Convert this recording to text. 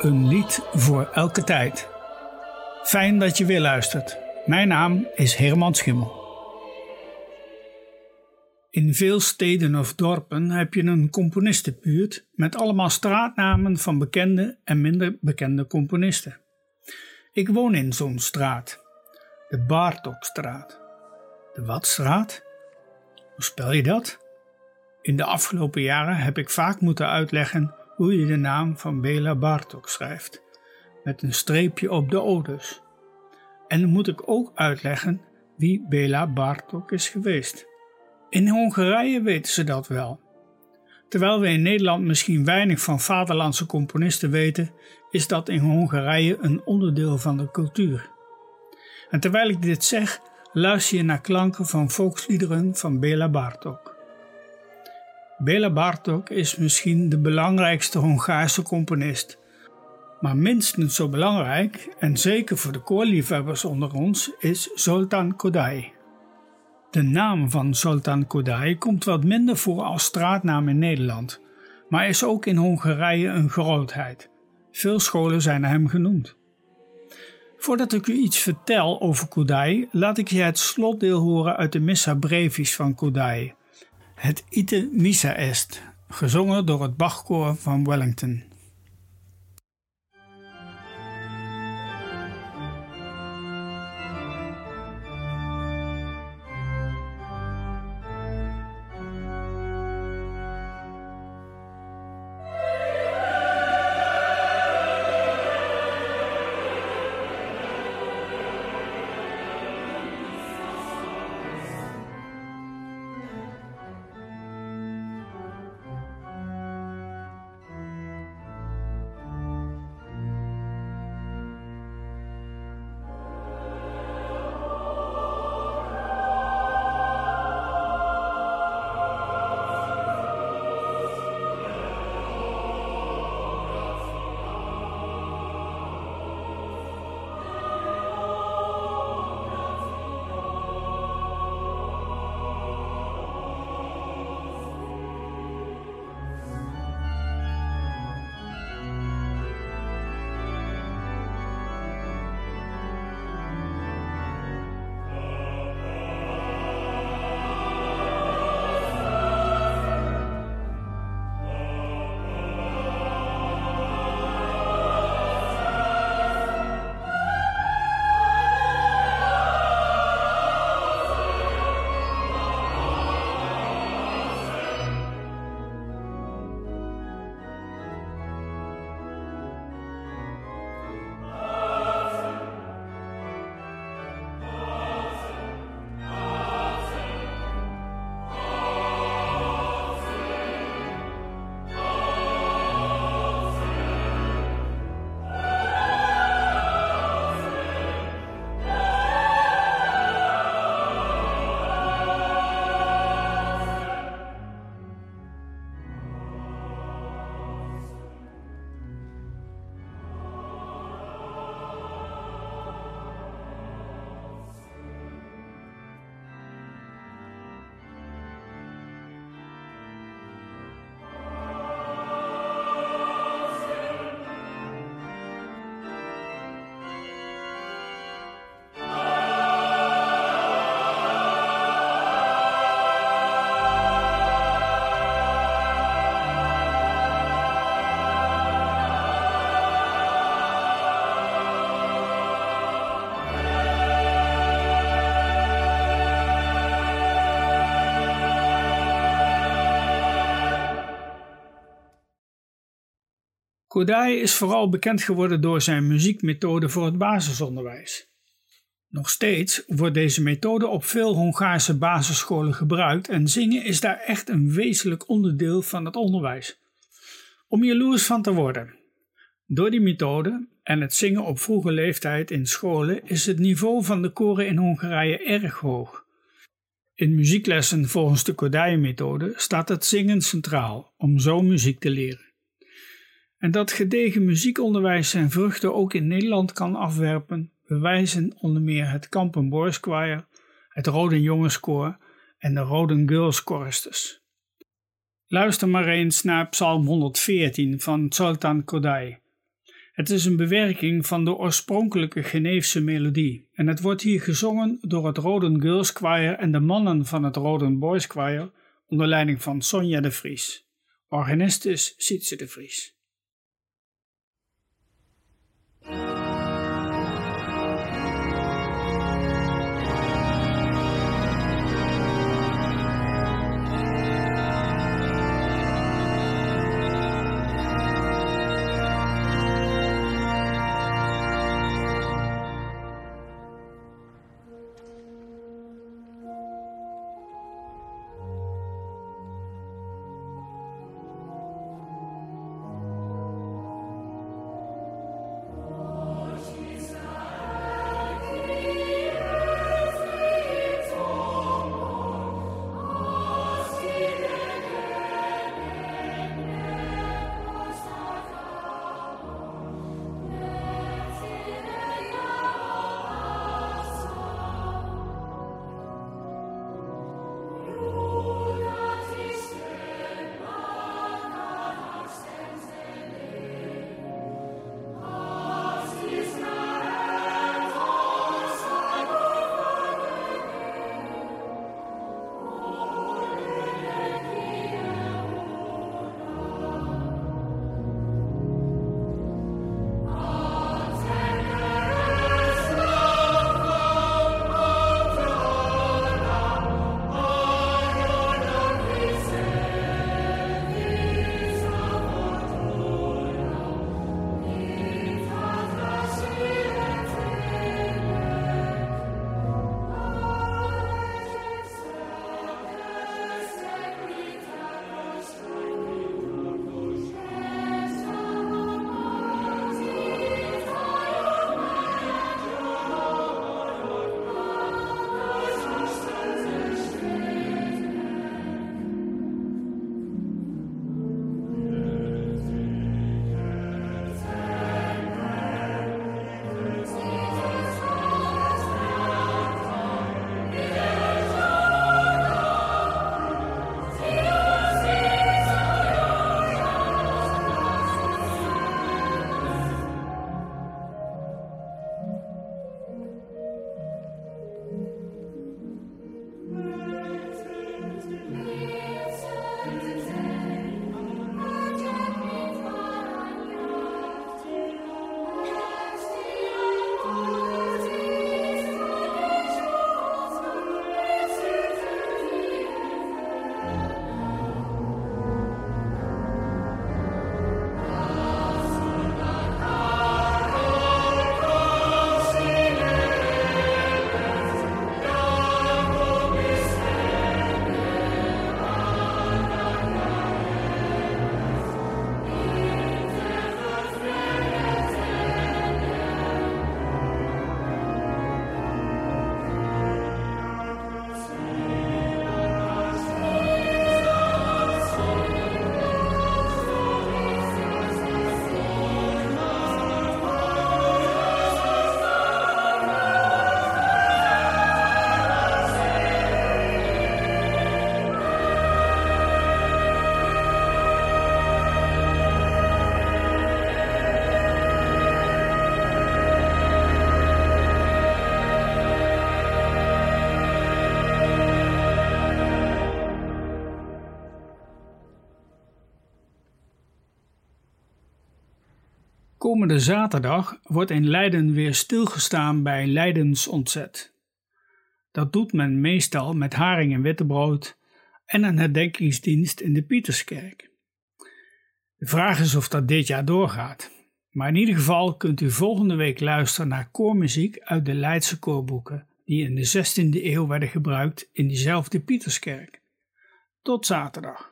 Een lied voor elke tijd. Fijn dat je weer luistert. Mijn naam is Herman Schimmel. In veel steden of dorpen heb je een componistenbuurt met allemaal straatnamen van bekende en minder bekende componisten. Ik woon in zo'n straat, de Bartokstraat. De Watstraat? Hoe spel je dat? In de afgelopen jaren heb ik vaak moeten uitleggen hoe je de naam van Bela Bartok schrijft, met een streepje op de O dus. En moet ik ook uitleggen wie Bela Bartok is geweest. In Hongarije weten ze dat wel. Terwijl we in Nederland misschien weinig van vaderlandse componisten weten, is dat in Hongarije een onderdeel van de cultuur. En terwijl ik dit zeg, luister je naar klanken van volksliederen van Bela Bartok. Bela Bartok is misschien de belangrijkste Hongaarse componist. Maar minstens zo belangrijk, en zeker voor de koorliefhebbers onder ons, is Zoltán Kodály. De naam van Zoltán Kodály komt wat minder voor als straatnaam in Nederland, maar is ook in Hongarije een grootheid. Veel scholen zijn naar hem genoemd. Voordat ik u iets vertel over Kodály, laat ik je het slotdeel horen uit de Missa Brevis van Kodály. Het Ite Missa Est, gezongen door het Bachkoor van Wellington. Kodai is vooral bekend geworden door zijn muziekmethode voor het basisonderwijs. Nog steeds wordt deze methode op veel Hongaarse basisscholen gebruikt en zingen is daar echt een wezenlijk onderdeel van het onderwijs. Om jaloers van te worden. Door die methode en het zingen op vroege leeftijd in scholen is het niveau van de koren in Hongarije erg hoog. In muzieklessen volgens de Kodaye-methode staat het zingen centraal om zo muziek te leren. En dat gedegen muziekonderwijs zijn vruchten ook in Nederland kan afwerpen, bewijzen onder meer het Kampen Boys Choir, het Roden Jongenskoor en de Roden Girls Choristers. Luister maar eens naar Psalm 114 van Sultan Kodai. Het is een bewerking van de oorspronkelijke Geneefse melodie en het wordt hier gezongen door het Roden Girls Choir en de mannen van het Roden Boys Choir onder leiding van Sonja de Vries. Organist is Sietse de Vries. Komende zaterdag wordt in Leiden weer stilgestaan bij Leidens ontzet. Dat doet men meestal met haring en wittebrood en een herdenkingsdienst in de Pieterskerk. De vraag is of dat dit jaar doorgaat, maar in ieder geval kunt u volgende week luisteren naar koormuziek uit de Leidse koorboeken die in de 16e eeuw werden gebruikt in diezelfde Pieterskerk. Tot zaterdag.